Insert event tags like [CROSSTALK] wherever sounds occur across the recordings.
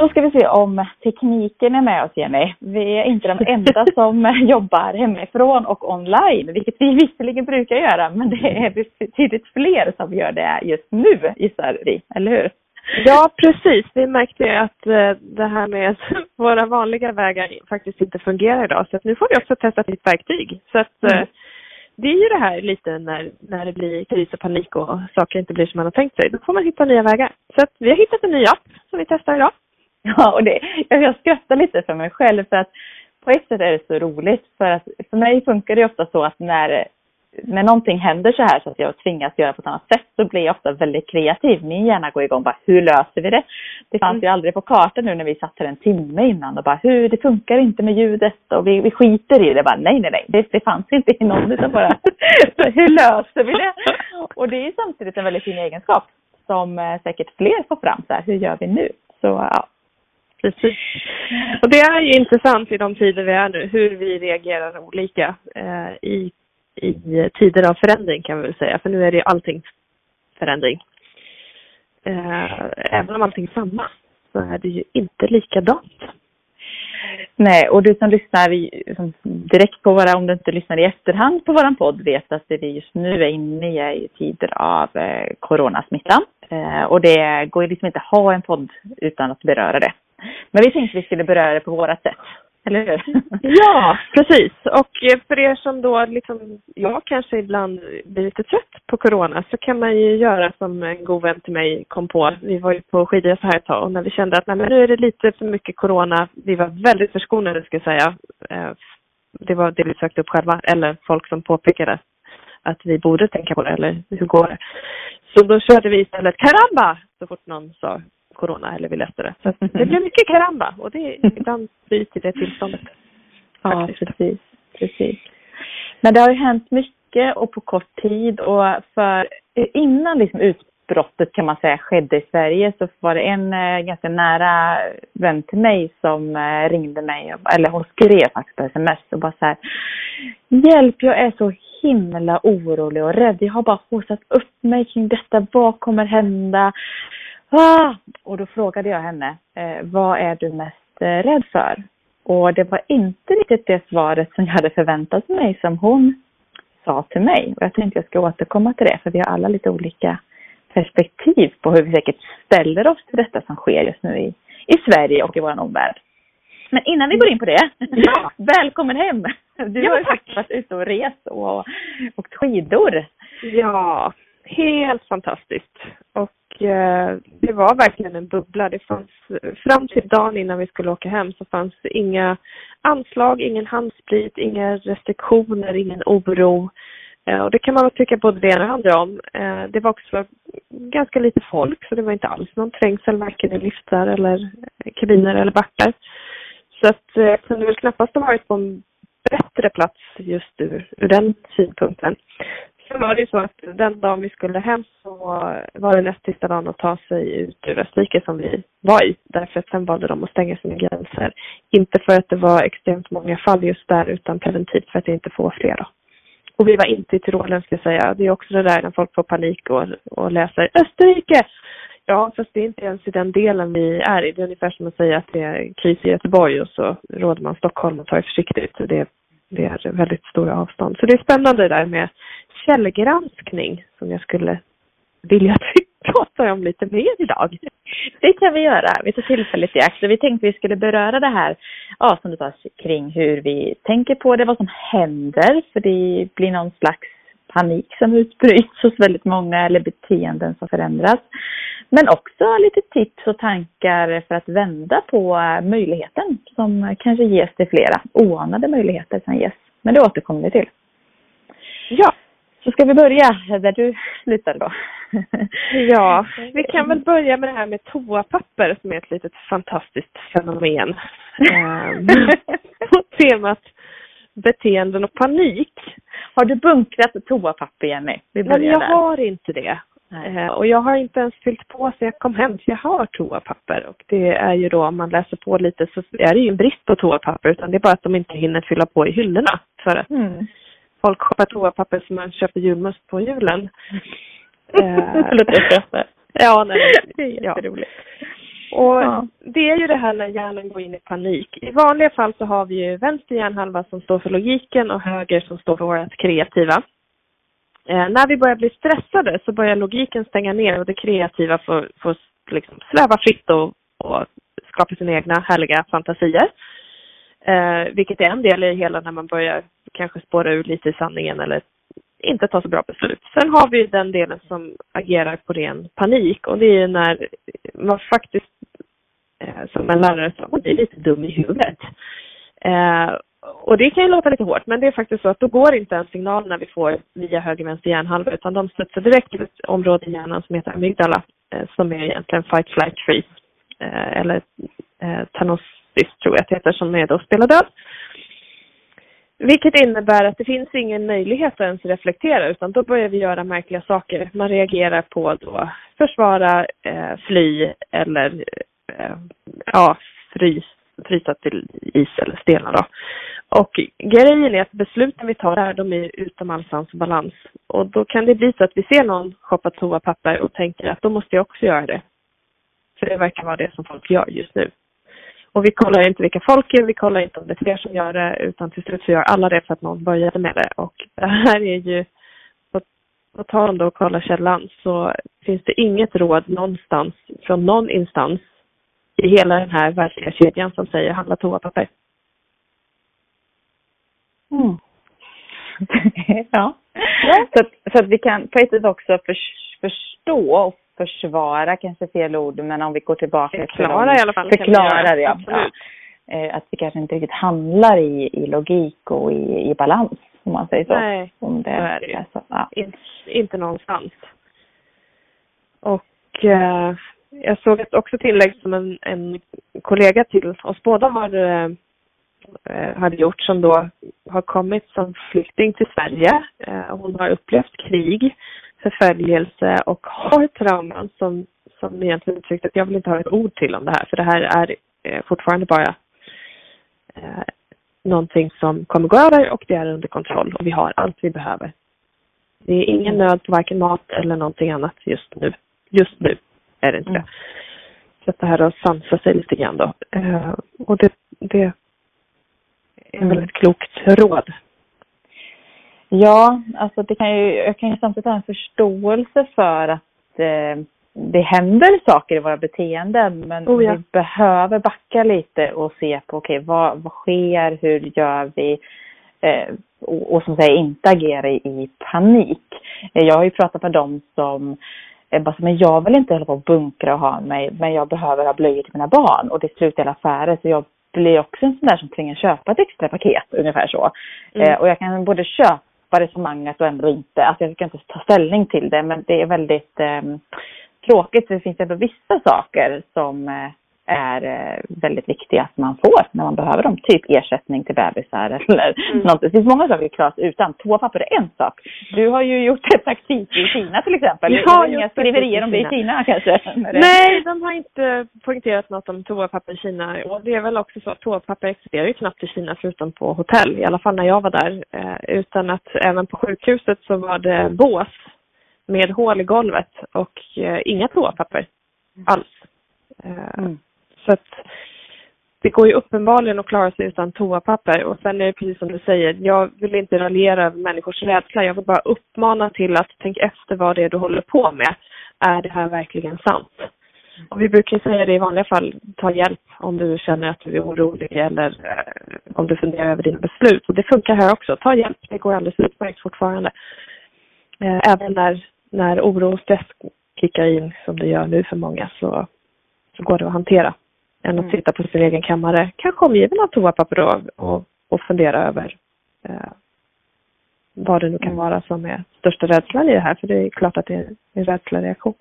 Då ska vi se om tekniken är med oss Jenny. Vi är inte de enda [LAUGHS] som jobbar hemifrån och online, vilket vi visserligen brukar göra, men det är betydligt fler som gör det just nu gissar vi, eller hur? Ja, precis. Vi märkte ju att eh, det här med [LAUGHS] våra vanliga vägar faktiskt inte fungerar idag. Så nu får vi också testa ett nytt verktyg. Så att eh, mm. det är ju det här lite när, när det blir kris och panik och saker inte blir som man har tänkt sig. Då får man hitta nya vägar. Så att vi har hittat en ny app som vi testar idag. [LAUGHS] Ja, och det, jag skrattar lite för mig själv för att på ett sätt är det så roligt för att för mig funkar det ofta så att när när någonting händer så här så att jag tvingas göra på ett annat sätt så blir jag ofta väldigt kreativ. Min hjärna går igång bara, hur löser vi det? Det fanns mm. ju aldrig på kartan nu när vi satt här en timme innan och bara, hur, det funkar inte med ljudet och vi, vi skiter i det. Bara, nej, nej, nej, det, det fanns inte i någon utan bara, [LAUGHS] hur löser vi det? [LAUGHS] Och det är samtidigt en väldigt fin egenskap som eh, säkert fler får fram så här, hur gör vi nu? Så ja, Precis. Och det är ju intressant i de tider vi är nu, hur vi reagerar olika eh, i i tider av förändring kan vi väl säga, för nu är det ju allting förändring. Eh, även om allting är samma så är det ju inte likadant. Nej, och du som lyssnar direkt på våra, om du inte lyssnar i efterhand på våran podd, vet att det vi just nu är inne i tider av eh, coronasmittan. Eh, och det går ju liksom inte att ha en podd utan att beröra det. Men vi tänkte vi skulle beröra det på vårat sätt. Eller hur? [LAUGHS] ja, precis. Och eh, för er som då liksom, jag kanske ibland blir lite trött på corona så kan man ju göra som en god vän till mig kom på. Vi var ju på skidresa här ett tag och när vi kände att nej, men nu är det lite för mycket corona. Vi var väldigt förskonade ska jag säga. Eh, det var det vi sökte upp själva eller folk som påpekade att vi borde tänka på det eller hur går det? Så då körde vi istället karamba så fort någon sa corona eller vi läste det. Så [LAUGHS] det blev mycket karamba och det [LAUGHS] ibland bryter det tillståndet. Ja, precis. precis. Men det har ju hänt mycket och på kort tid och för innan liksom utbrottet kan man säga skedde i Sverige så var det en eh, ganska nära vän till mig som eh, ringde mig, eller hon skrev faktiskt på sms och bara så här Hjälp, jag är så himla orolig och rädd. Jag har bara haussat upp mig kring detta. Vad kommer hända? Ah! Och då frågade jag henne, eh, vad är du mest eh, rädd för? Och det var inte riktigt det svaret som jag hade förväntat mig som hon sa till mig. Och jag tänkte jag ska återkomma till det, för vi har alla lite olika perspektiv på hur vi säkert ställer oss till detta som sker just nu i, i Sverige och i vår omvärld. Men innan vi går in på det, ja. [LAUGHS] välkommen hem! Du ja, har ju faktiskt varit ute och rest och åkt skidor. Ja, helt fantastiskt. Och Eh, det var verkligen en bubbla. Det fanns, fram till dagen innan vi skulle åka hem så fanns det inga anslag, ingen handsprit, inga restriktioner, ingen oro. Eh, och det kan man väl tycka både det ena och det andra om. Eh, det var också ganska lite folk så det var inte alls någon trängsel varken i liftar eller kabiner eller backar. Så att eh, jag kunde väl knappast ha varit på en bättre plats just ur, ur den synpunkten. Sen var det ju så att den dagen vi skulle hem så var det näst sista dagen att ta sig ut ur Österrike som vi var i. Därför att sen valde de att stänga sina gränser. Inte för att det var extremt många fall just där utan preventivt för att inte få fler då. Och vi var inte i Tyrolen ska jag säga. Det är också det där när folk får panik och, och läser Österrike! Ja, fast det är inte ens i den delen vi är i. Det är ungefär som att säga att det är kris i Göteborg och så råder man Stockholm att ta det försiktigt. Det, det är väldigt stora avstånd. Så det är spännande det där med källgranskning som jag skulle vilja [LAUGHS] prata om lite mer idag. Det kan vi göra. Vi tar tillfället i akt. Vi tänkte vi skulle beröra det här, ja, som du sa, kring hur vi tänker på det, vad som händer, för det blir någon slags panik som utbryts hos väldigt många eller beteenden som förändras. Men också lite tips och tankar för att vända på möjligheten som kanske ges till flera. Oanade möjligheter som ges. Men det återkommer vi till. Ja, så ska vi börja där du slutade då? ja, [LAUGHS] vi kan väl börja med det här med toapapper som är ett litet fantastiskt fenomen. [LAUGHS] Ehm, [LAUGHS] på temat beteenden och panik. Har du bunkrat toapapper Jenny? Vi Nej, jag där. har inte det. Nej. Och jag har inte ens fyllt på så jag kom hem så jag har toapapper. Och det är ju då om man läser på lite så är det ju en brist på toapapper utan det är bara att de inte hinner fylla på i hyllorna. För att mm folk shoppar toapapper som man köper julmust på julen. Förlåt, jag skrattar. Ja, nej, det är jätteroligt. Ja. Och ja. det är ju det här när hjärnan går in i panik. I vanliga fall så har vi ju vänster hjärnhalva som står för logiken och höger som står för vårt kreativa. Eh, när vi börjar bli stressade så börjar logiken stänga ner och det kreativa får, får liksom sväva fritt och, och skapa sina egna härliga fantasier. Eh, vilket är en del i hela när man börjar kanske spåra ur lite i sanningen eller inte ta så bra beslut. Sen har vi den delen som agerar på ren panik och det är när man faktiskt, Eh, som en lärare sa, det är lite dum i huvudet. Eh, och det kan ju låta lite hårt, men det är faktiskt så att då går inte en signal när vi får via höger vänster hjärnhalva, utan de studsar direkt till ett område i hjärnan som heter amygdala, eh, som är egentligen fight, flight, freeze. Eh, eller eh, Tanosis tror jag att det heter, som är då spela död. Vilket innebär att det finns ingen möjlighet att ens reflektera utan då börjar vi göra märkliga saker. Man reagerar på då försvara, eh, fly eller Eh, ja, frys, frysa till is eller stelna då. Och grejen är att besluten vi tar här, de är utom all sans och balans. Och då kan det bli så att vi ser någon shoppa toapapper och tänker att då måste jag också göra det. För det verkar vara det som folk gör just nu. Och vi kollar inte vilka folk är, vi kollar inte om det är fler som gör det, utan till slut så gör alla det för att någon började med det. Och det här är ju, på, på tal om då att kolla källan, så finns det inget råd någonstans från någon instans i hela den här världsliga kedjan som säger handla toapapper. Mm. [LAUGHS] ja. Så, att, så att vi kan på ett sätt också för, förstå och försvara kanske fel ord, men om vi går tillbaka förklara i alla fall. Förklara, ja. ja. Eh, att vi kanske inte riktigt handlar i, i logik och i, i balans, om man säger så. Nej, om det, så är det ju. Alltså, ja. In, inte någonstans. Och eh, jag såg ett också tillägg som en, en kollega till oss båda har eh, hade gjort som då har kommit som flykting till Sverige. Eh, hon har upplevt krig förföljelse och har trauman som, som egentligen uttryckt att jag vill inte ha ett ord till om det här för det här är eh, fortfarande bara eh, någonting som kommer gå över och det är under kontroll och vi har allt vi behöver. Det är ingen nöd på varken mat eller någonting annat just nu. Just nu är det inte mm. det. Så det här att sansa sig lite grann då. Eh, och det, det är väl ett klokt råd Ja, alltså det kan ju, jag kan ju samtidigt ha en förståelse för att eh, det händer saker i våra beteenden men oh ja. vi behöver backa lite och se på okej okay, vad, vad sker, hur gör vi eh, och, och som säger inte agera i, i panik. Eh, jag har ju pratat med dem som eh, bara, men jag vill inte hålla på och bunkra och ha mig men jag behöver ha blöjor till mina barn och det slutar i alla affärer så jag blir också en sån där som tvingas köpa ett extra paket ungefär så. Mm. Eh, och jag kan både köpa resonemanget och ändå inte. Alltså jag ska inte ta ställning till det men det är väldigt eh, tråkigt för det finns ändå vissa saker som eh, är eh, väldigt viktiga att man får när man behöver dem. Typ ersättning till bebisar [LAUGHS] eller mm. något. Det finns många saker vi klarar oss utan. Toapapper är en sak. Du har ju gjort ett praktik i Kina till exempel. Jag har inga skriverier om det i Kina kanske? [LAUGHS] Nej, de har inte poängterat något om toapapper i Kina. Och det är väl också så att toapapper existerar ju knappt i Kina förutom på hotell. I alla fall när jag var där. Eh, utan att även på sjukhuset så var det bås med hål i golvet och eh, inga toapapper alls. Mm. Så att det går ju uppenbarligen att klara sig utan toapapper. Och sen är det precis som du säger, jag vill inte raljera över människors rädsla. Jag vill bara uppmana till att tänk efter vad det är du håller på med. Är det här verkligen sant? Och vi brukar säga det i vanliga fall, ta hjälp om du känner att du är orolig eller eh, om du funderar över dina beslut. Och det funkar här också, ta hjälp, det går alldeles utmärkt fortfarande. Eh, även när, när oro och stress kickar in som det gör nu för många så, så går det att hantera än att mm. sitta på sin egen kammare, kanske omgiven av toapapper och, och, och fundera över eh, vad det nu kan mm. vara som är största rädslan i det här. För det är klart att det är en rädslereaktion.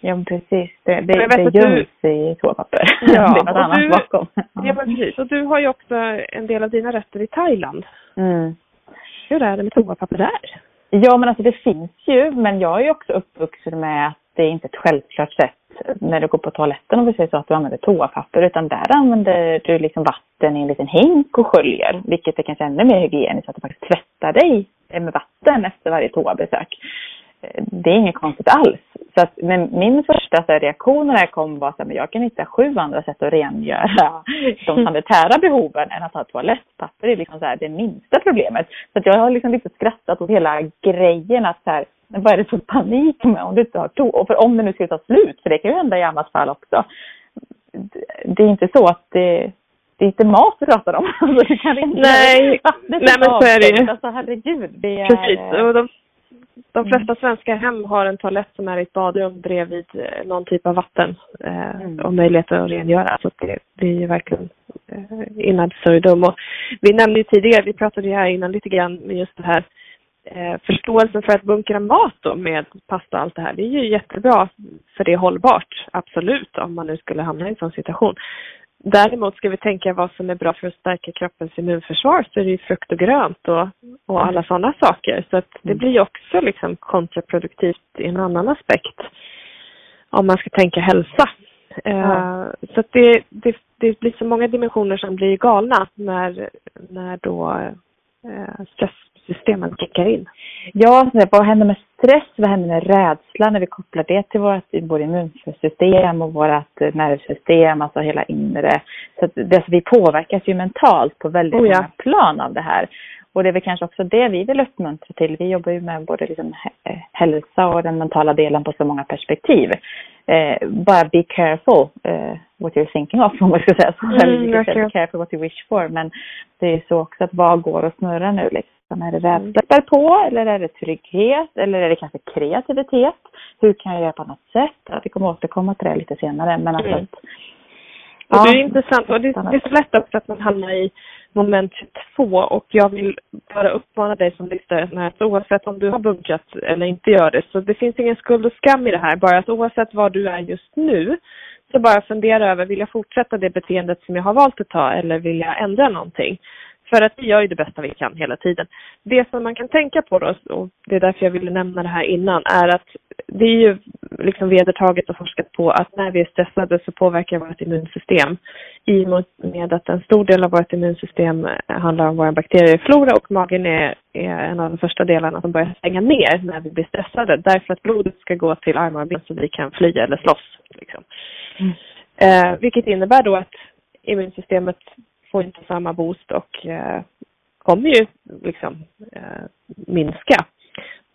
Ja, men precis. Det, det, det göms du... i toapapper. Ja, [LAUGHS] det är något annat du, bakom. Ja, men precis. Och du har ju också en del av dina rötter i Thailand. Mm. Hur är det med toapapper där? Ja, men alltså det finns ju, men jag är ju också uppvuxen med att det är inte ett självklart sätt när du går på toaletten om vi säger så att du använder toapapper utan där använder du liksom vatten i en liten hink och sköljer vilket är kanske ännu mer hygieniskt att du faktiskt tvättar dig med vatten efter varje toabesök. det är inget konstigt alls. Så att, men min första så här, reaktion när det kom var att jag kan hitta sju andra sätt att rengöra [LAUGHS] de sanitära behoven än att ha toalettpapper. Det är liksom så här, det minsta problemet. Så att jag har liksom lite skrattat åt hela grejen att så här, vad är det för panik med om du inte har to och för om det nu ska ta slut, för det kan ju hända i annat fall också. Det är inte så att det, det är inte mat vi pratar om. [LAUGHS] Alltså, det kan inte Nej, nej men så är det ju. Alltså herregud. Det är, Precis, och de, de flesta mm. svenska hem har en toalett som är i ett badrum bredvid eh, någon typ av vatten eh, mm. och möjlighet att rengöra. Så det, det är ju verkligen eh, in absurdum. Och vi nämnde ju tidigare, vi pratade ju här innan lite grann med just det här eh, förståelsen för att bunkra mat då med pasta och allt det här. Det är ju jättebra för det är hållbart, absolut, om man nu skulle hamna i en sån situation. Däremot ska vi tänka vad som är bra för att stärka kroppens immunförsvar så är det ju frukt och grönt och, och alla mm. sådana saker. Så att det mm. blir också liksom kontraproduktivt i en annan aspekt om man ska tänka hälsa. Ja. Uh, så att det, det, det blir så många dimensioner som blir galna när, när då uh, stresssystemen kickar in. Ja, vad händer med stress? Vad händer med rädsla när vi kopplar det till vårt både immunsystem och vårt nervsystem, alltså hela inre. Så det, alltså, vi påverkas ju mentalt på väldigt oh ja. många plan av det här. Och det är väl kanske också det vi vill uppmuntra till. Vi jobbar ju med både liksom eh, hälsa och den mentala delen på så många perspektiv. Eh, bara be careful eh, what you're thinking of, [LAUGHS] om man ska säga så. Mm, be careful what you wish for. Men det är så också att vad går och snurrar nu liksom. Är det rädsla mm. på eller är det trygghet eller är det kanske kreativitet? Hur kan jag göra på något sätt? Ja, vi kommer återkomma till det lite senare. Men alltså mm. Ja, det är intressant och det, det är så lätt också att man hamnar i moment 22 och jag vill bara uppmana dig som lyssnar att oavsett om du har bunkrat eller inte gör det så det finns ingen skuld och skam i det här. Bara att oavsett var du är just nu så bara fundera över, vill jag fortsätta det beteendet som jag har valt att ta eller vill jag ändra någonting? För att vi gör ju det bästa vi kan hela tiden. Det som man kan tänka på då, och det är därför jag ville nämna det här innan, är att det är ju liksom vedertaget och forskat på att när vi är stressade så påverkar vårt immunsystem. I och med att en stor del av vårt immunsystem handlar om vår bakterieflora och magen är, är en av de första delarna som börjar stänga ner när vi blir stressade. Därför att blodet ska gå till armar och ben så vi kan fly eller slåss. Liksom. Mm. Eh, vilket innebär då att immunsystemet får inte samma boost och eh, kommer ju liksom eh, minska.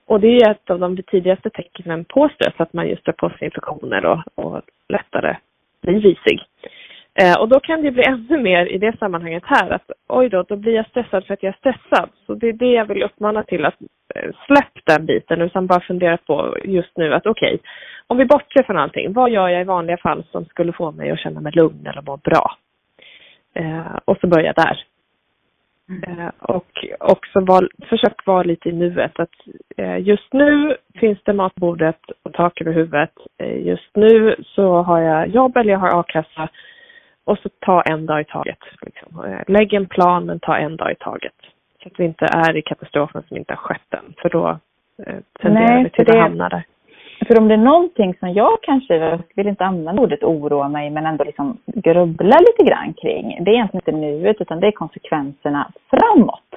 Och det är ett av de tidigaste tecknen på stress, att man just drar på sig infektioner och, och lättare blir risig. Eh, och då kan det bli [LAUGHS] ännu mer i det sammanhanget här att oj då, då blir jag stressad för att jag är stressad. Så det är det jag vill uppmana till att eh, släpp den biten utan bara fundera på just nu att okej, okay, om vi bortser från allting, vad gör jag i vanliga fall som skulle få mig att känna mig lugn eller må bra? Eh, och så börja där. Mm. Eh, och också var, försök vara lite i nuet. Att, eh, just nu finns det mat på bordet och tak över huvudet. Eh, just nu så har jag jobb eller jag har a-kassa. Och så ta en dag i taget. Liksom. Eh, lägg en plan men ta en dag i taget. Så att vi inte är i katastrofen som inte har skett än. För då eh, tenderar vi till det... att hamna där. För om det är någonting som jag kanske, jag vill inte använda ordet oroa mig, men ändå liksom grubbla lite grann kring. Det är egentligen inte nuet utan det är konsekvenserna framåt.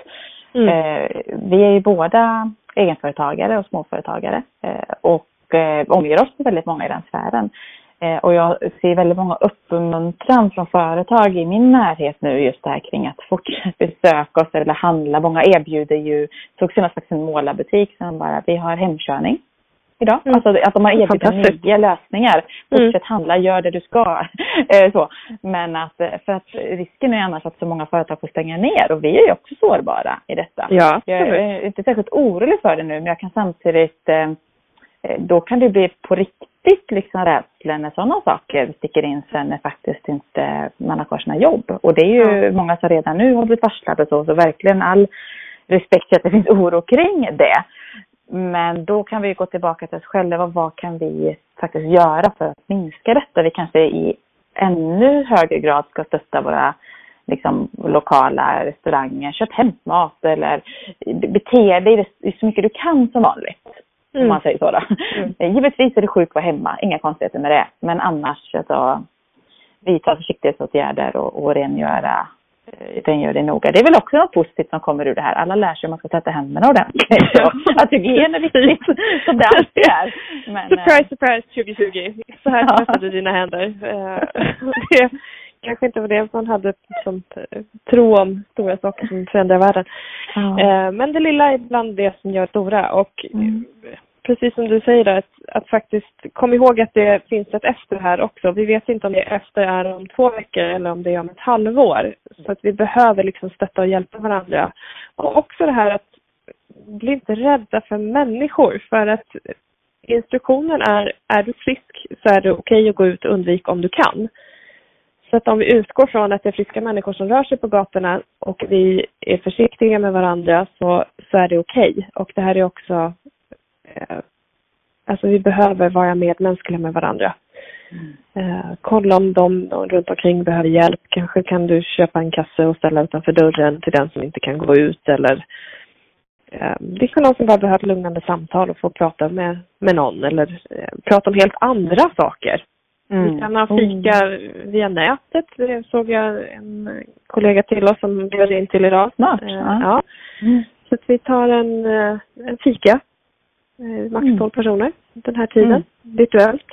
Mm. Eh, vi är ju båda egenföretagare och småföretagare eh, och eh, omger oss med väldigt många i den sfären. Eh, och jag ser väldigt många uppmuntran från företag i min närhet nu just det här kring att fortsätta besöka oss eller handla. Många erbjuder ju, såg senast faktiskt en målarbutik som bara, vi har hemkörning idag. Mm. Alltså att de har erbjudit nya lösningar. Fortsätt mm. handla, gör det du ska. [LAUGHS] Eh, så. Men att, eh, för att risken är annars att så många företag får stänga ner och vi är ju också sårbara i detta. Ja, jag är inte särskilt orolig för det nu men jag kan samtidigt eh, då kan det bli på riktigt liksom rädsla när sådana saker sticker in sen när faktiskt inte man har kvar sina jobb. Och det är ju ja. många som redan nu har blivit varslade och så, så verkligen all respekt till att det finns oro kring det. Men då kan vi gå tillbaka till oss själva. Vad kan vi faktiskt göra för att minska detta? Vi kanske i ännu högre grad ska stötta våra liksom, lokala restauranger. Köp hämtmat eller bete dig så mycket du kan som vanligt. Mm. Om man säger så då. Mm. [LAUGHS] Givetvis är det sjukt att hemma, inga konstigheter med det. Men annars alltså, vidta försiktighetsåtgärder och, och rengöra eh, rengör dig noga. Det är väl också något positivt som kommer ur det här. Alla lär sig att man ska tvätta händerna ordentligt [LAUGHS] att hygien är viktigt, [LAUGHS] som det alltid är. Men, surprise, surprise 2020. Så här tvättar du dina händer. [LAUGHS] det kanske inte var det man hade som tro om stora saker som förändrar världen. Ja. Men det lilla är ibland det som gör stora och mm precis som du säger att, att faktiskt kom ihåg att det finns ett efter här också. Vi vet inte om det efter är om två veckor eller om det är om ett halvår. Så att vi behöver liksom stötta och hjälpa varandra. Och också det här att bli inte rädda för människor för att instruktionen är, är du frisk så är det okej okay att gå ut och undvik om du kan. Så att om vi utgår från att det är friska människor som rör sig på gatorna och vi är försiktiga med varandra så, så är det okej. Okay. Och det här är också alltså vi behöver vara medmänskliga med varandra. Mm. Eh, kolla om de, de runt omkring behöver hjälp. Kanske kan du köpa en kasse och ställa utanför dörren till den som inte kan gå ut eller eh, det kan någon som bara behöver lugnande samtal och få prata med, med någon eller eh, prata om helt andra saker. Mm. Vi kan ha fika mm. via nätet. Det såg jag en kollega till oss som bjöd in till idag. Smart. Eh, ja. Mm. Så att vi tar en, eh, en fika Eh, max 12 mm. personer den här tiden, mm. virtuellt.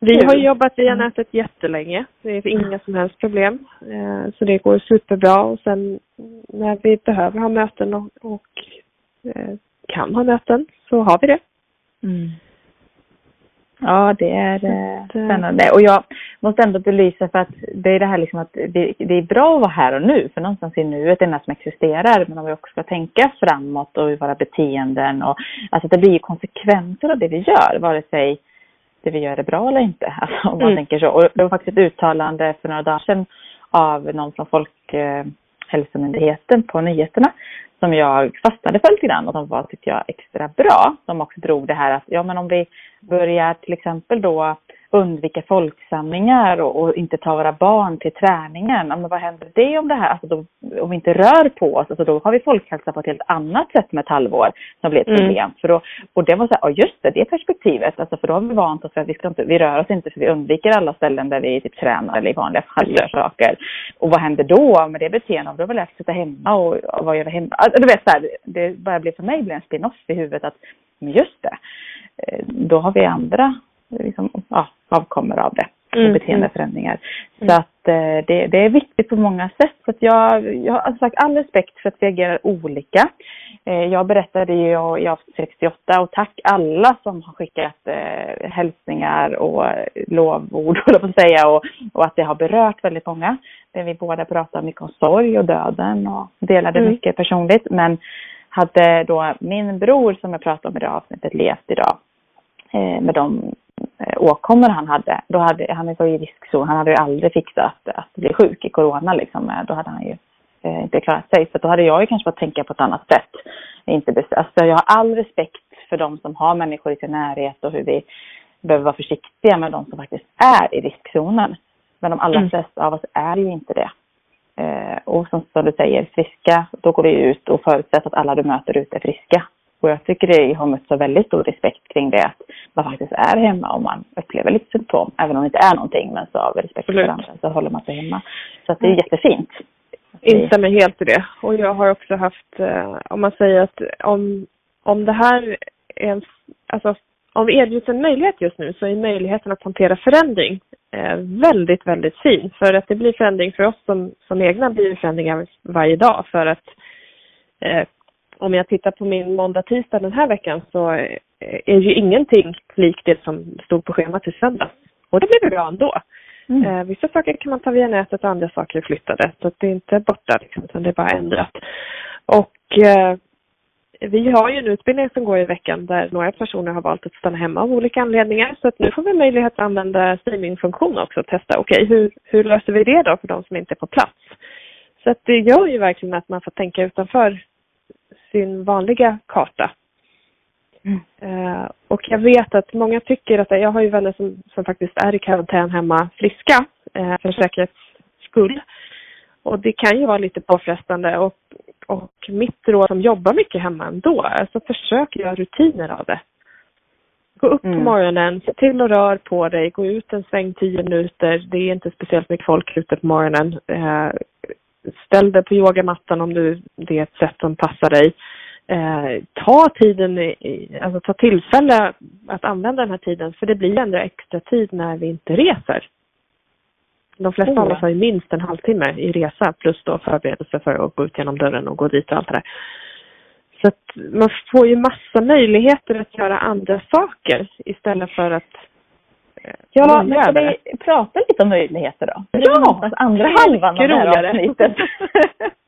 Vi har jobbat via mm. nätet jättelänge. Det är inga som helst problem. Eh, så det går superbra och sen när vi behöver ha möten och, och eh, kan ha möten så har vi det. Mm. Ja, det är eh, spännande. Och jag måste ändå belysa för att det är det här liksom att det, det är bra att vara här och nu, för någonstans i nuet är det som existerar. Men om vi också ska tänka framåt och i våra beteenden och alltså det blir ju konsekvenser av det vi gör, vare sig det vi gör är bra eller inte. [LAUGHS] Alltså om man mm. tänker så. Och det var faktiskt ett uttalande för några dagar sedan av någon från Folkhälsomyndigheten på nyheterna som jag fastnade för lite grann och som var, tyckte jag, extra bra. Som också drog det här att, ja men om vi börjar till exempel då undvika folksamlingar och, och, inte ta våra barn till träningen. Men vad händer det om det här, alltså då, om vi inte rör på oss, alltså då har vi folkhälsa på ett helt annat sätt med ett halvår som blir ett mm. problem. För då, och det var så här, ja just det, det perspektivet, alltså för då har vi vant oss för att vi ska inte, vi rör oss inte för vi undviker alla ställen där vi typ tränar eller i vanliga fall gör saker. Och vad händer då med det beteendet? Då lätt att sitta hemma och, och vad gör vi hemma? Alltså, du vet så här, det börjar bli för mig blir en spin-off i huvudet att, men just det, eh, då har vi andra liksom, ja, avkommer av det. Mm. beteendeförändringar. Mm. Så att eh, det, det, är viktigt på många sätt. Så att jag, jag har sagt all respekt för att vi agerar olika. Eh, jag berättade ju i avsnitt 68 och tack alla som har skickat eh, hälsningar och lovord, [LAUGHS] på att säga, och, och att det har berört väldigt många. Där vi båda pratar mycket om sorg och döden och delade mm. mycket personligt. Men hade då min bror som jag pratade om i det avsnittet levt idag eh, med de åkommor han hade, då hade han var i riskzon. Han hade ju aldrig fixat att bli sjuk i corona liksom. Eh, då hade han ju eh, inte klarat sig. Så då hade jag ju kanske fått tänka på ett annat sätt. Inte alltså jag har all respekt för de som har människor i sin närhet och hur vi behöver vara försiktiga med de som faktiskt är i riskzonen. Men de allra mm. flesta av oss är ju inte det. Eh, och som, som du säger, friska, då går vi ut och förutsätter att alla du möter ute är friska. Och jag tycker det har mött så väldigt stor respekt kring det att man faktiskt är hemma om man upplever lite symptom. Även om det inte är någonting, men så av respekt för andra så håller man sig hemma. Så att det är mm. jättefint. Instämmer helt i det. Och jag har också haft, eh, om man säger att om, om det här är en, alltså om vi erbjuds en möjlighet just nu så är möjligheten att hantera förändring eh, väldigt, väldigt fin. För att det blir förändring för oss som, som egna blir förändringar varje dag för att eh, om jag tittar på min måndag, tisdag den här veckan så är ju ingenting likt det som stod på schemat till söndag. Och det blir bra ändå. Mm. Eh, vissa saker kan man ta via nätet och andra saker är flyttade. Så det är inte borta liksom, utan det är bara ändrat. Och eh, vi har ju en utbildning som går i veckan där några personer har valt att stanna hemma av olika anledningar. Så att nu får vi möjlighet att använda streamingfunktion också och testa. Okej, okay, hur, hur löser vi det då för de som inte är på plats? Så att det gör ju verkligen att man får tänka utanför sin vanliga karta. Mm. Uh, och jag vet att många tycker att, jag har ju vänner som, som faktiskt är i karantän hemma friska uh, för säkerhets skull. Och det kan ju vara lite påfrestande och, och mitt råd som jobbar mycket hemma ändå, alltså försök göra rutiner av det. Gå upp mm. på morgonen, se till att röra på dig, gå ut en sväng tio minuter. Det är inte speciellt mycket folk ute på morgonen. Uh, ställ dig på yogamattan om du, det är ett sätt som passar dig. Eh, ta tiden, i, alltså ta tillfälle att använda den här tiden för det blir ändå extra tid när vi inte reser. De flesta av oss har ju minst en halvtimme i resa plus då förberedelse för att gå ut genom dörren och gå dit och allt det där. Så att man får ju massa möjligheter att göra andra saker istället för att eh, Ja, men ska vi prata lite om möjligheter då? Ja! Andra halvan av det här avsnittet. [LAUGHS]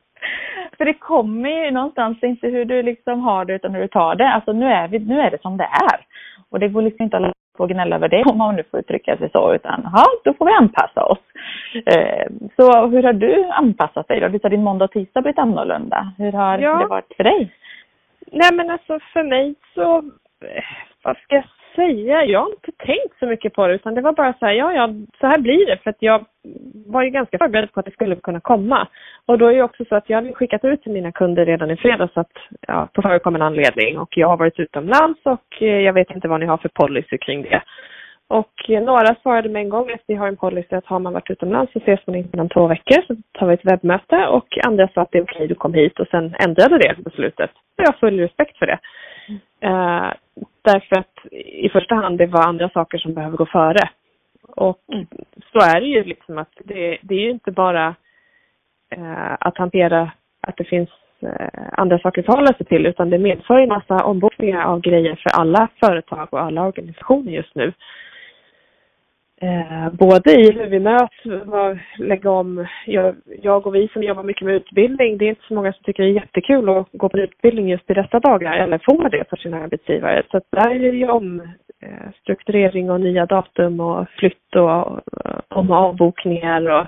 för det kommer ju någonstans inte hur du liksom har det utan hur du tar det. Alltså nu är, vi, nu är det som det är. Och det går liksom inte att gnälla över det om man nu får uttrycka sig så utan ja, då får vi anpassa oss. Eh, så hur har du anpassat dig då? Visst har din måndag och tisdag blivit annorlunda? Hur har ja. det varit för dig? Nej men alltså för mig så, eh, vad ska jag säga? Jag har inte tänkt så mycket på det utan det var bara så här, ja ja, så här blir det för att jag var ju ganska förberedd på att det skulle kunna komma. Och då är det också så att jag hade skickat ut till mina kunder redan i fredags att, ja, på förekommen anledning och jag har varit utomlands och eh, jag vet inte vad ni har för policy kring det. Och några svarade med en gång att vi har en policy att har man varit utomlands så ses man inte inom två veckor så tar vi ett webbmöte och andra sa att det är okej, du kom hit och sen ändrade det beslutet. Och jag har full respekt för det. Uh, därför att i första hand det var andra saker som behöver gå före. Och mm. så är det ju liksom att det, det är ju inte bara uh, att hantera att det finns uh, andra saker att förhålla sig till utan det medför en massa ombokningar av grejer för alla företag och alla organisationer just nu. Eh, både i hur vi möts, vad, lägga om, jag, jag, och vi som jobbar mycket med utbildning, det är inte så många som tycker det är jättekul att gå på utbildning just i dessa dagar eller få det för sina arbetsgivare. Så där är det ju om eh, strukturering och nya datum och flytt och om avbokningar och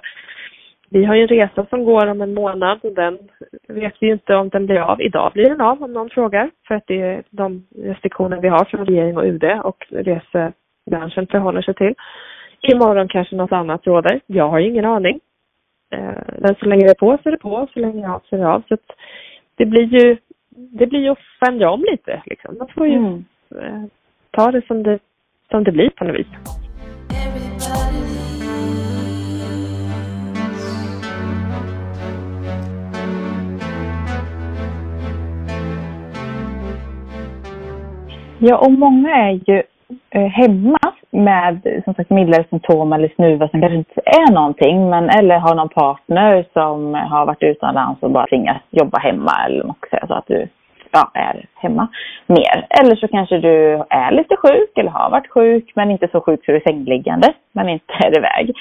vi har ju en resa som går om en månad och den vet vi ju inte om den blir av. Idag blir den av om någon frågar för att det är de restriktioner vi har från regering och UD och resebranschen förhåller sig till. Imorgon kanske något annat råder. Jag har ingen aning. Eh, men så länge det är på så är det på, så länge det är av så är det av. Så det blir ju, det blir ju att förändra om lite liksom. Man får ju mm. Ta det som det, som det blir på något vis. Ja, och många är ju eh, hemma med som sagt mildare symptom eller snuva som kanske inte är någonting men eller har någon partner som har varit utomlands och bara tvingas jobba hemma eller man ska säga så att du ja, är hemma mer. Eller så kanske du är lite sjuk eller har varit sjuk men inte så sjuk så du är sängliggande men inte är iväg.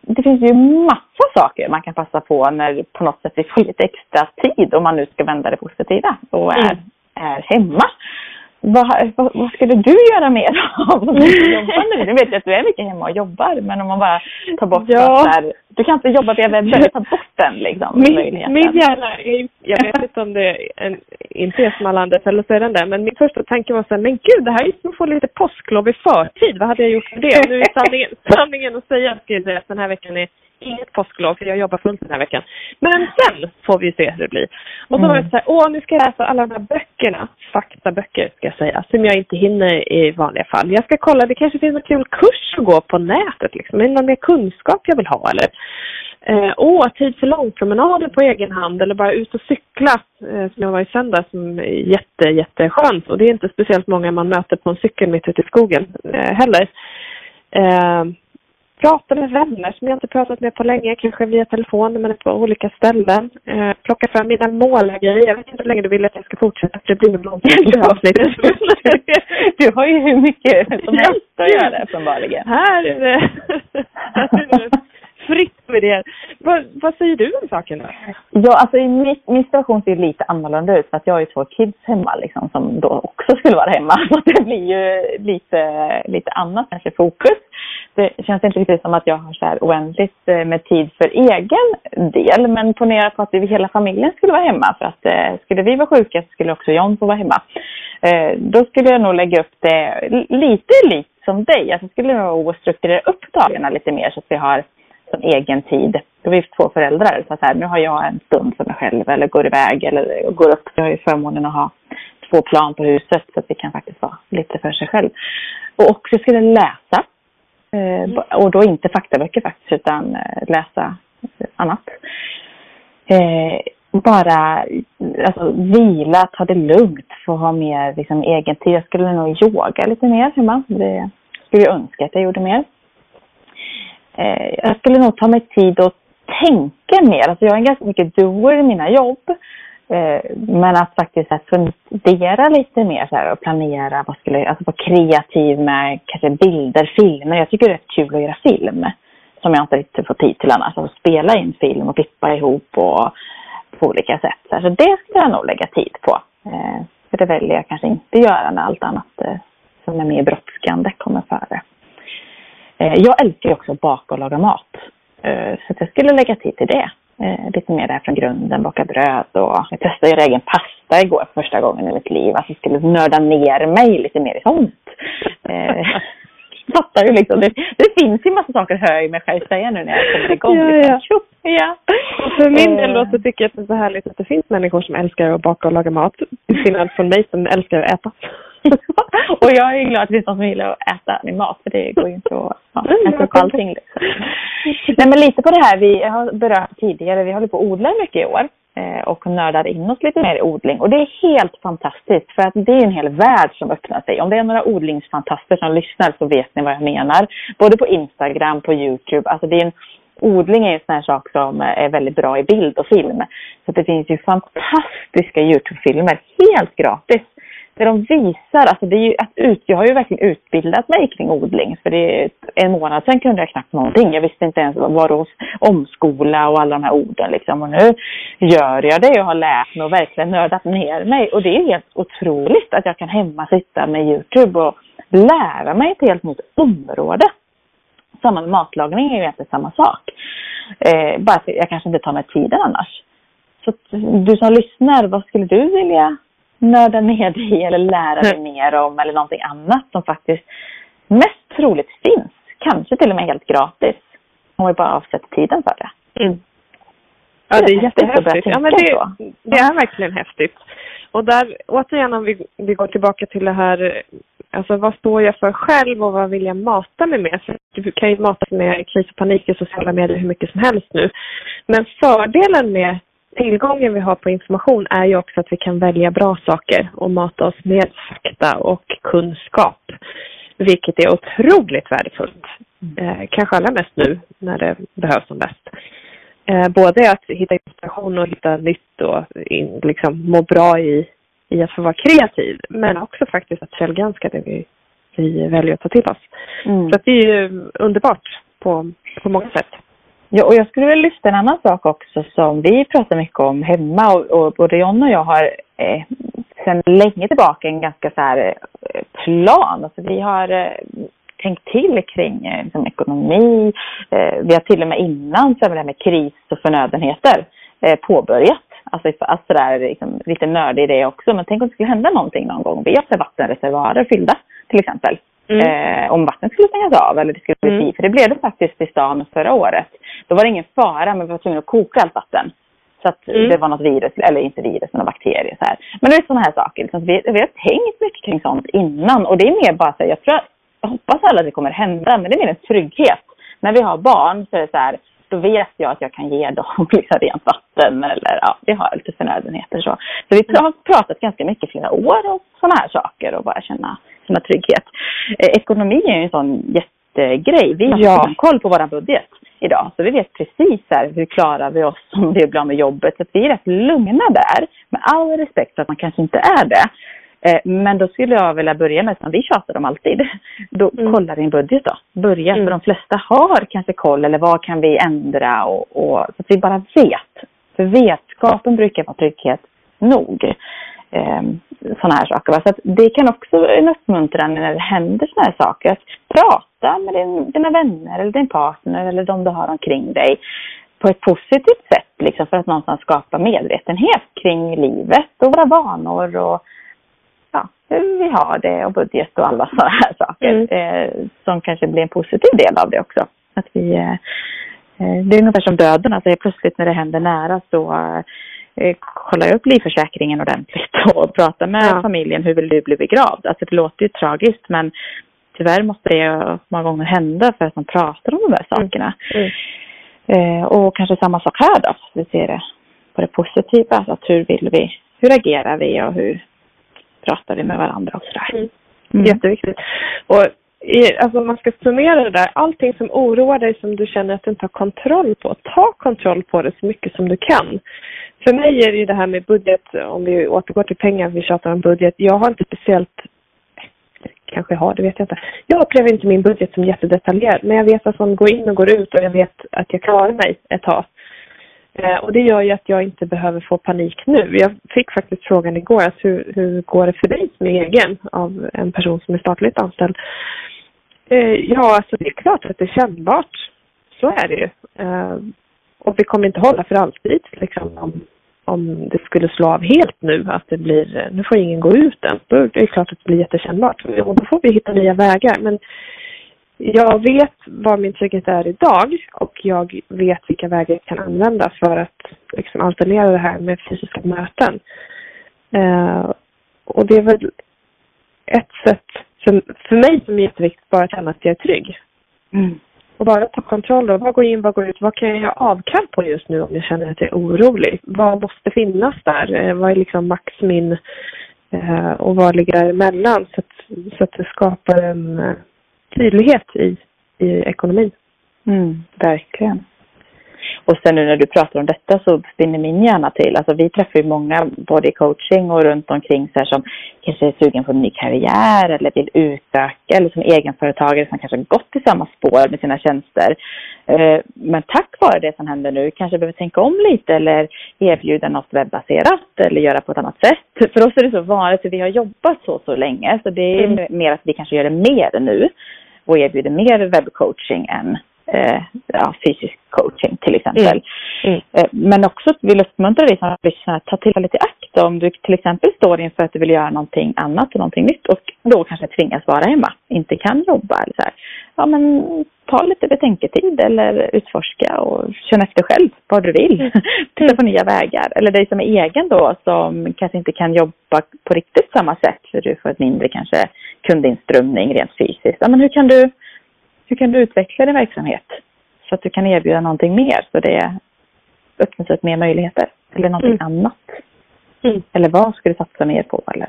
Det finns ju massa saker man kan passa på när på något sätt vi får lite extra tid om man nu ska vända det positiva och är, mm. är hemma vad, vad, vad, skulle du göra mer [LAUGHS] av [LAUGHS] nu? Nu vet jag att du är mycket hemma och jobbar, men om man bara tar bort ja. så här, du kan inte jobba via webben, ta bort den liksom. Min, min hjärna, är, jag vet inte om det är en, inte är som alla andra eller så är den där, men min första tanke var så här, men gud det här är som att få lite påsklov i förtid, vad hade jag gjort för det? Och nu är sanningen, sanningen att säga, ska jag säga att den här veckan är inget påsklov för jag jobbar fullt den här veckan. Men sen får vi se hur det blir. Och så mm. var det så här, åh nu ska jag läsa alla de här böckerna, faktaböcker ska jag säga, som jag inte hinner i vanliga fall. Jag ska kolla, det kanske finns en kul kurs att gå på nätet liksom, är det någon mer kunskap jag vill ha eller? Eh, åh, tid för långpromenader på egen hand eller bara ut och cykla eh, som jag var i söndag som är jätte, jätteskönt. Och det är inte speciellt många man möter på en cykel mitt ute i skogen eh, heller. Eh, prata med vänner som jag inte pratat med på länge, kanske via telefon men på olika ställen. Eh, plocka fram mina målargrejer. Jag vet inte hur länge du vill att jag ska fortsätta för det blir nog långt [LAUGHS] avsnittet. du har ju hur mycket som [LAUGHS] helst att göra uppenbarligen. Här är det, här är det fritt med det. Vad, vad säger du om saken då? Ja, alltså i min, min situation ser lite annorlunda ut för att jag har ju två kids hemma liksom som då också skulle vara hemma. [LAUGHS] Så det blir ju lite, lite annat kanske fokus. Det känns inte riktigt som att jag har så här oändligt eh, med tid för egen del. Men ponera på att vi hela familjen skulle vara hemma för att eh, skulle vi vara sjuka så skulle också John få vara hemma. Eh, då skulle jag nog lägga upp det lite likt som dig. Alltså skulle jag nog strukturera upp dagarna lite mer så att vi har som egen tid. Då är vi två föräldrar. Så, så här, nu har jag en stund för mig själv eller går iväg eller går upp. Jag har ju förmånen att ha två plan på huset så att vi kan faktiskt vara lite för sig själv. Och också skulle läsa. Eh, och då inte faktaböcker faktiskt utan eh, läsa annat. eh, bara alltså, vila, ta det lugnt, få ha mer liksom, egen tid. Jag skulle nog yoga lite mer hemma. Det skulle jag önska att jag gjorde mer. Eh, jag skulle nog ta mig tid att tänka mer. Alltså, jag är ganska mycket doer i mina jobb. Eh, men att faktiskt här, fundera lite mer så här, och planera, vad skulle, alltså vara kreativ med kanske bilder, filmer. Jag tycker det är rätt kul att göra film som jag inte riktigt får tid till annars. Att spela in film och klippa ihop och på olika sätt. Så det skulle jag nog lägga tid på. Eh, för det väljer jag kanske inte göra när allt annat eh, som är mer brådskande kommer före. Jag älskar också att baka och laga mat. Så jag skulle lägga tid till det eh, lite mer där från grunden, baka bröd och jag testade göra egen pasta igår för första gången i mitt liv. Alltså jag skulle nörda ner mig lite mer i sånt. Eh, [LAUGHS] fattar ju liksom. Det, det finns ju massa saker hör jag mig själv säga nu när jag kommer igång. Ja, liksom. ja. ja. Och för min del då så tycker jag att det är så härligt att det finns människor som älskar att baka och laga mat. Till skillnad från mig som älskar att äta. [LAUGHS] och jag är glad att det finns någon som gillar att äta min mat för det går ju inte att ja, äta upp allting. Liksom. Nej men lite på det här vi har berört tidigare, vi håller på att odla mycket i år eh, och nördar in oss lite mer i odling. Och det är helt fantastiskt för att det är en hel värld som öppnar sig. Om det är några odlingsfantaster som lyssnar så vet ni vad jag menar. Både på Instagram, på Youtube, alltså det är en Odling är en sån här sak som är väldigt bra i bild och film. Så det finns ju fantastiska Youtube-filmer helt gratis det de visar, alltså det är ju att ut, jag har ju verkligen utbildat mig kring odling. För det är en månad sedan kunde jag knappt någonting. Jag visste inte ens vad det omskola och alla de här orden liksom. Och nu gör jag det. Jag har lärt mig och verkligen nördat ner mig. Och det är helt otroligt att jag kan hemma sitta med Youtube och lära mig ett helt nytt område. Samma med matlagning är ju egentligen samma sak. Eh, bara att jag kanske inte tar mig tiden annars. Så du som lyssnar, vad skulle du vilja nörda ner dig [LAUGHS] eller lära dig mer om eller någonting annat som faktiskt mest troligt finns. Kanske till och med helt gratis. Om vi bara avsätter tiden för det. Mm. Ja, det är jättehäftigt. Ja, men det, det är verkligen häftigt. Och där, återigen om vi, vi går tillbaka till det här, alltså vad står jag för själv och vad vill jag mata mig med? För du kan ju mata med kris och panik i sociala medier hur mycket som helst nu. Men fördelen med tillgången vi har på information är ju också att vi kan välja bra saker och mata oss med fakta och kunskap. Vilket är otroligt värdefullt. Eh, kanske allra mest nu när det behövs som bäst. Eh, både att hitta inspiration och hitta nytt och in, liksom må bra i, i att få vara kreativ. Men också faktiskt att källgranska det vi, vi väljer att ta till oss. Mm. Så det är ju underbart på, på många sätt. Ja, och jag skulle vilja lyfta en annan sak också som vi pratar mycket om hemma och, och både John och jag har eh, sedan länge tillbaka en ganska så här eh, plan. Alltså vi har eh, tänkt till kring eh, liksom, ekonomi. Eh, vi har till och med innan så det här med kris och förnödenheter eh, påbörjat. Alltså, alltså där, liksom, lite nördig det också. Men tänk om det skulle hända någonting någon gång. Vi har vattenreservoarer fyllda till exempel. Mm. Eh, om vattnet skulle stängas av eller det skulle bli mm. För det blev det faktiskt i stan förra året. Då var det ingen fara men vi var tvungna att koka allt vatten. Så att mm. det var något virus, eller inte virus, men bakterier. Så här. Men det är sådana här saker. Liksom, vi, vi har tänkt mycket kring sånt innan. Och det är mer bara så här, jag tror, jag hoppas alla att det kommer hända, men det är mer en trygghet. När vi har barn så är det så här, då vet jag att jag kan ge dem [LAUGHS] liksom rent vatten eller ja, vi har lite förnödenheter så. Så vi har pratat ganska mycket flera år om sådana här saker och bara känna, känna trygghet. Eh, ekonomi är ju en sån jättegrej. Vi har ja. koll på vår budget idag. Så vi vet precis här, hur klarar vi oss om vi blir med jobbet. Så vi är rätt lugna där. Med all respekt för att man kanske inte är det. Eh, men då skulle jag vilja börja med, som vi tjatar om alltid, [LAUGHS] då mm. kolla din budget då. Börja, mm. för de flesta har kanske koll eller vad kan vi ändra och, och så att vi bara vet. För vetskapen brukar vara trygghet nog. Eh, sådana här saker. Så att det kan också vara en uppmuntran när det händer sådana här saker. Att prata med din, dina vänner eller din partner eller de du har omkring dig på ett positivt sätt liksom för att någonstans skapa medvetenhet kring livet och våra vanor och ja, hur vi har det och budget och alla sådana här saker. Mm. Eh, som kanske blir en positiv del av det också. Att vi, eh, eh det är ungefär som döden, alltså plötsligt när det händer nära så kollar jag upp livförsäkringen ordentligt [LAUGHS] och pratar med ja. familjen. Hur vill du bli begravd? Alltså det låter ju tragiskt men tyvärr måste det många gånger hända för att man pratar om de här sakerna. Mm. Mm. Eh, och kanske samma sak här då, vi ser det på det positiva. Att hur vill vi, hur agerar vi och hur pratar vi med varandra och sådär. Mm. Mm. Jätteviktigt. Och i, alltså om man ska summera det där, allting som oroar dig som du känner att du inte har kontroll på, ta kontroll på det så mycket som du kan. För mig är det ju det här med budget, om vi återgår till pengar, vi tjatar om budget. Jag har inte speciellt, kanske har, det vet jag inte. Jag upplever inte min budget som jättedetaljerad, men jag vet vad som går in och går ut och jag vet att jag klarar mig ett tag. Eh, och det gör ju att jag inte behöver få panik nu. Jag fick faktiskt frågan igår, alltså hur, hur går det för dig som är egen av en person som är statligt anställd? Eh, ja, alltså det är klart att det är kännbart. Så är det ju. Eh, och det kommer inte hålla för alltid, liksom, om, om det skulle slå av helt nu, att det blir, nu får ingen gå ut än. Då är det klart att det blir jättekännbart. Och då får vi hitta nya vägar. Men jag vet vad min trygghet är idag och jag vet vilka vägar jag kan använda för att liksom alternera det här med fysiska möten. Uh, och det är väl ett sätt för, för mig som är jätteviktigt bara att känna att jag är trygg. Mm. Och bara ta kontroll då. Vad går in, vad går ut? Vad kan jag göra avkall på just nu om jag känner att jag är orolig? Vad måste finnas där? Eh, vad är liksom max min eh, och vad ligger däremellan? Så att, så att det skapar en eh, tydlighet i, i ekonomin. Mm, verkligen. Och sen nu när du pratar om detta så spinner min hjärna till. Alltså vi träffar ju många både i coaching och runt omkring så här som kanske är sugen på en ny karriär eller vill utöka eller som egenföretagare som kanske har gått i samma spår med sina tjänster. Eh, men tack vare det som händer nu kanske behöver tänka om lite eller erbjuda något webbaserat eller göra på ett annat sätt. För oss är det så vanligt för vi har jobbat så så länge så det är mm. mer att vi kanske gör det mer nu och erbjuder mer webbcoaching än eh, ja, fysisk coaching till exempel. Mm. Mm. Eh, men också vill uppmuntra dig som lyssnar att ta tillfället i akt om du till exempel står inför att du vill göra någonting annat och någonting nytt och då kanske tvingas vara hemma, inte kan jobba eller så här. Ja men ta lite betänketid eller utforska och känna efter själv vad du vill. Mm. [LAUGHS] Titta på nya vägar. Eller dig som är egen då som kanske inte kan jobba på riktigt samma sätt för du får ett mindre kanske kundinströmning rent fysiskt. Ja men hur kan du hur kan du utveckla din verksamhet så att du kan erbjuda någonting mer så det öppnas upp mer möjligheter eller någonting mm. annat. Mm. Eller vad ska du satsa mer på eller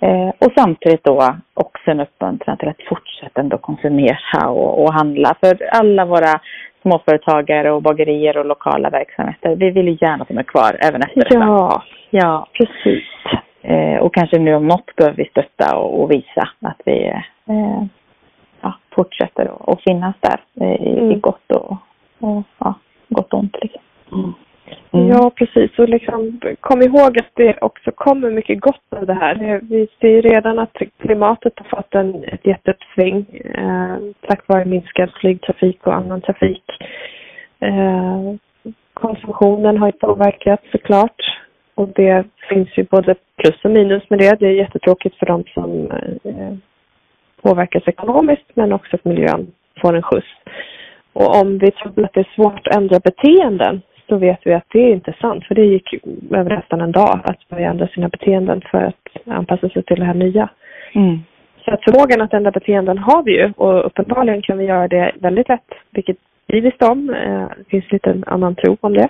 eh, och samtidigt då också en uppmuntran till att fortsätta ändå konsumera och, och handla. För alla våra småföretagare och bagerier och lokala verksamheter, vi vill ju gärna att de är kvar även efter detta. Ja, ja precis. Eh, och kanske nu om något behöver vi stötta och, och visa att vi eh, fortsätter att finnas där i, mm. i gott och, och ja, gott och ont. Liksom. Mm. Mm. Ja, precis. Och liksom, kom ihåg att det också kommer mycket gott av det här. Vi ser redan att klimatet har fått en, ett jätteuppsving eh, tack vare minskad flygtrafik och annan trafik. Eh, konsumtionen har ju påverkats såklart. Och det finns ju både plus och minus med det. Det är jättetråkigt för dem som eh, påverkas ekonomiskt men också att miljön får en skjuts. Och om vi tror att det är svårt att ändra beteenden så vet vi att det är inte sant. För det gick över nästan en dag att börja ändra sina beteenden för att anpassa sig till det här nya. Mm. Så att förmågan att ändra beteenden har vi ju och uppenbarligen kan vi göra det väldigt lätt, vilket vi visste om. Eh, det finns lite annan tro om det.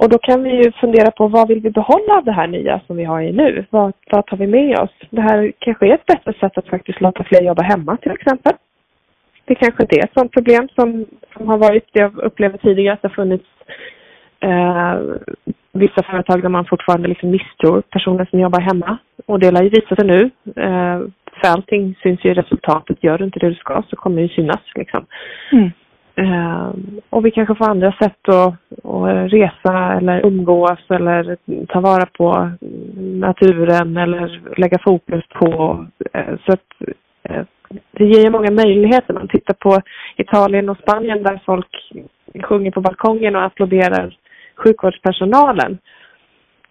Och då kan vi ju fundera på vad vill vi behålla av det här nya som vi har i nu? Vad, vad tar vi med oss? Det här kanske är ett bättre sätt att faktiskt låta fler jobba hemma till exempel. Det kanske inte är ett sådant problem som, som har varit, jag upplever tidigare att det har funnits eh, vissa företag där man fortfarande liksom misstror personer som jobbar hemma. Och det lär ju visa sig nu. Eh, för allting syns ju i resultatet. Gör du inte det du ska så kommer det ju synas liksom. Mm. Ehm, och vi kanske får andra sätt att, att resa eller umgås eller ta vara på naturen eller lägga fokus på. Eh, så att eh, det ger ju många möjligheter. Man tittar på Italien och Spanien där folk sjunger på balkongen och applåderar sjukvårdspersonalen.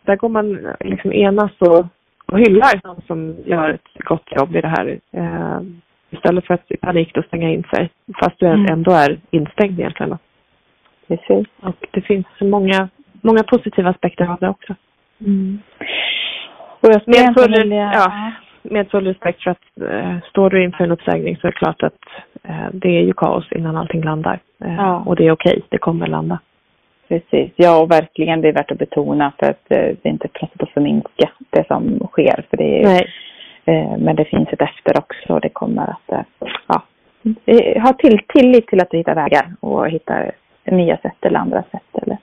Där går man liksom enas och, och hyllar de som gör ett gott jobb i det här. Ehm, Istället för att i panik då stänga in sig. Fast du mm. ändå är instängd egentligen. Precis. Och det finns många, många positiva aspekter av det också. Mm. Och jag med, full, ja, med full respekt för att äh, står du inför en uppsägning så är det klart att eh, det är ju kaos innan allting landar. Eh, Ja. Och det är okej, det kommer landa. Precis, ja och verkligen det är värt att betona för att det är inte plötsligt att förminska det som sker. För det är, Nej. Eh, men det finns ett efter också och det kommer att eh, ja, ha till, tillit till att du hittar vägar och hittar nya sätt eller andra sätt eller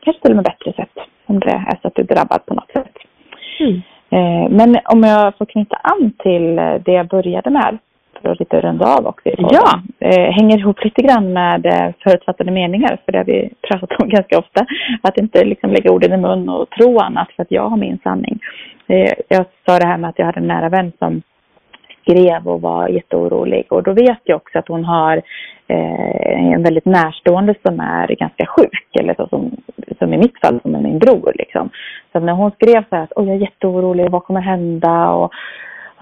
kanske till och med bättre sätt om det är så att du är drabbad på något sätt. Mm. Eh, Men om jag får knyta an till det jag började med för att lite runda av också. Ja. Eh, Hänger ihop lite grann med eh, förutfattade meningar för det har vi [LAUGHS] pratat om ganska ofta. Att inte liksom lägga orden i mun och tro annat för att jag har min sanning. Eh, Jag sa det här med att jag hade en nära vän som skrev och var jätteorolig. Och då vet jag också att hon har eh, en väldigt närstående som är ganska sjuk. Eller så som, som i mitt fall, som är min bror. Liksom. Så när hon skrev så här att jag är jätteorolig, vad kommer hända? Och,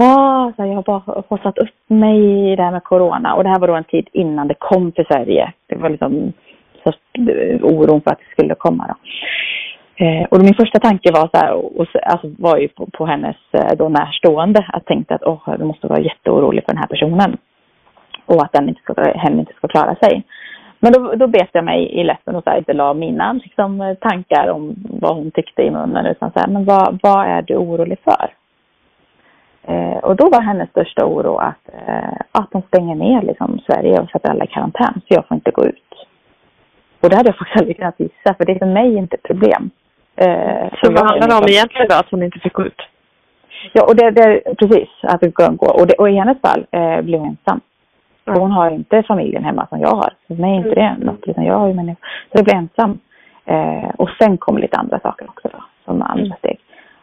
ah, så här, jag har bara hossat upp mig i det här med corona. Och det här var då en tid innan det kom till Sverige. Det var liksom så, oron för att det skulle komma. Då. Eh, och min första tanke var så här, och, alltså, var ju på, på hennes eh, då närstående. Jag tänkte att åh, du måste vara jätteorolig för den här personen. Och att den inte ska, hen inte ska klara sig. Men då, då bet jag mig i läppen och så här, inte la mina liksom, tankar om vad hon tyckte i munnen. Utan så här, men vad, vad är du orolig för? Eh, och då var hennes största oro att, eh, att de stänger ner liksom, Sverige och sätter alla i karantän. Så jag får inte gå ut. Och det hade jag faktiskt aldrig kunnat gissa. För det är för mig inte ett problem. Eh, Så vad handlar det liksom- om egentligen då? Att hon inte fick gå ut? Ja, och det, det precis att det kan gå. Och, det, och i hennes fall eh, blev hon ensam. Och hon har inte familjen hemma som jag har. För mig är inte det något, utan jag har ju människor. Så jag blev ensam. Eh, och sen kom lite andra saker också då, som andra Mm. steg.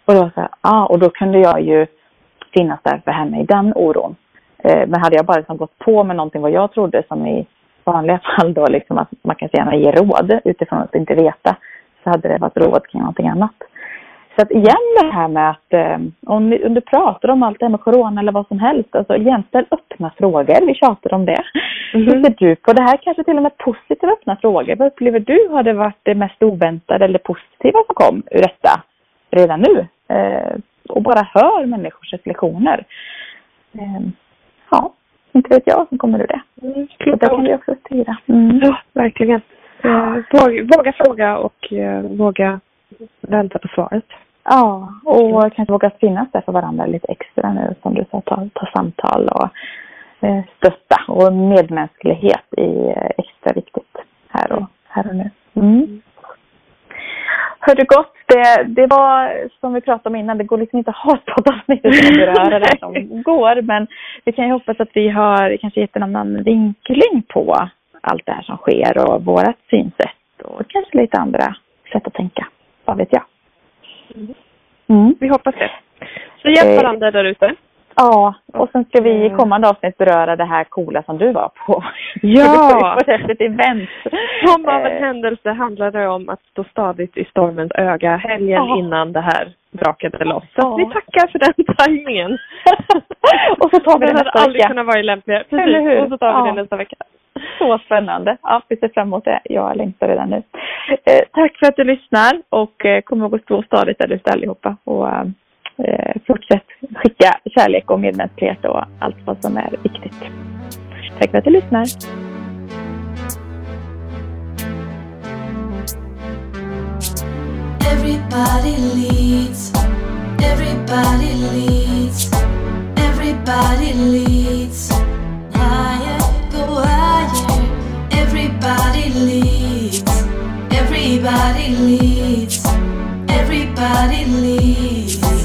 Och då, så här, ah, och då kunde jag ju finnas där för henne i den oron. Eh, men hade jag bara liksom gått på med någonting vad jag trodde som i vanliga [LAUGHS] fall då liksom att man kan gärna ge råd utifrån att inte veta så hade det varit råd kring någonting annat. Så att igen det här med att eh, om, ni, om du pratar om allt det här med corona eller vad som helst, alltså igen ställ öppna frågor. Vi tjatar om det. Mhm. Hur ser du på det här? Kanske till och med positiva öppna frågor. Vad upplever du har det varit det mest oväntade eller positiva som kom ur detta redan nu? Eh, och bara hör människors reflektioner. Eh, ja, inte vet jag som kommer ur det. Mm, Så där kan vi också styra. Mm. Ja, verkligen. Eh, våga, våga fråga och eh, våga vänta på svaret. Ja, och kanske våga finnas där för varandra lite extra nu som du sa, ta, ta samtal och eh, stötta. Och medmänsklighet är eh, extra viktigt här och, här och nu. Mm. Hörde gott, det, det var som vi pratade om innan, det går liksom inte att ha ett poddavsnitt utan att beröra [LAUGHS] det som går. Men vi kan ju hoppas att vi har kanske gett en annan vinkling på allt det här som sker och vårat synsätt och kanske lite andra sätt att tänka. Vad vet jag. Mm. Vi hoppas det. Så hjälp Eh, varandra där ute. Ja, och sen ska vi i Mm. kommande avsnitt beröra det här coola som du var på. Ja! [LAUGHS] på ett event. Som av en Eh, händelse handlar det om att stå stadigt i stormens öga helgen Ja. innan det här brakade loss. Så Ja. vi tackar för den tajmingen. [LAUGHS] och så tar vi det Den hade nästa aldrig vecka. kunnat vara lämpligare. Eller Precis, hur? och så tar vi Ja. det nästa vecka. Så spännande. Ja, vi ser fram emot det. Jag längtar redan nu. Eh, tack för att du lyssnar och eh, kom ihåg att stå stadigt där ute allihopa. Och eh, fortsätt skicka kärlek och medmänsklighet och allt vad som är viktigt. Tack för att du lyssnar. Everybody leads, everybody leads, everybody leads. Higher, go higher. Everybody leads, everybody leads, everybody leads.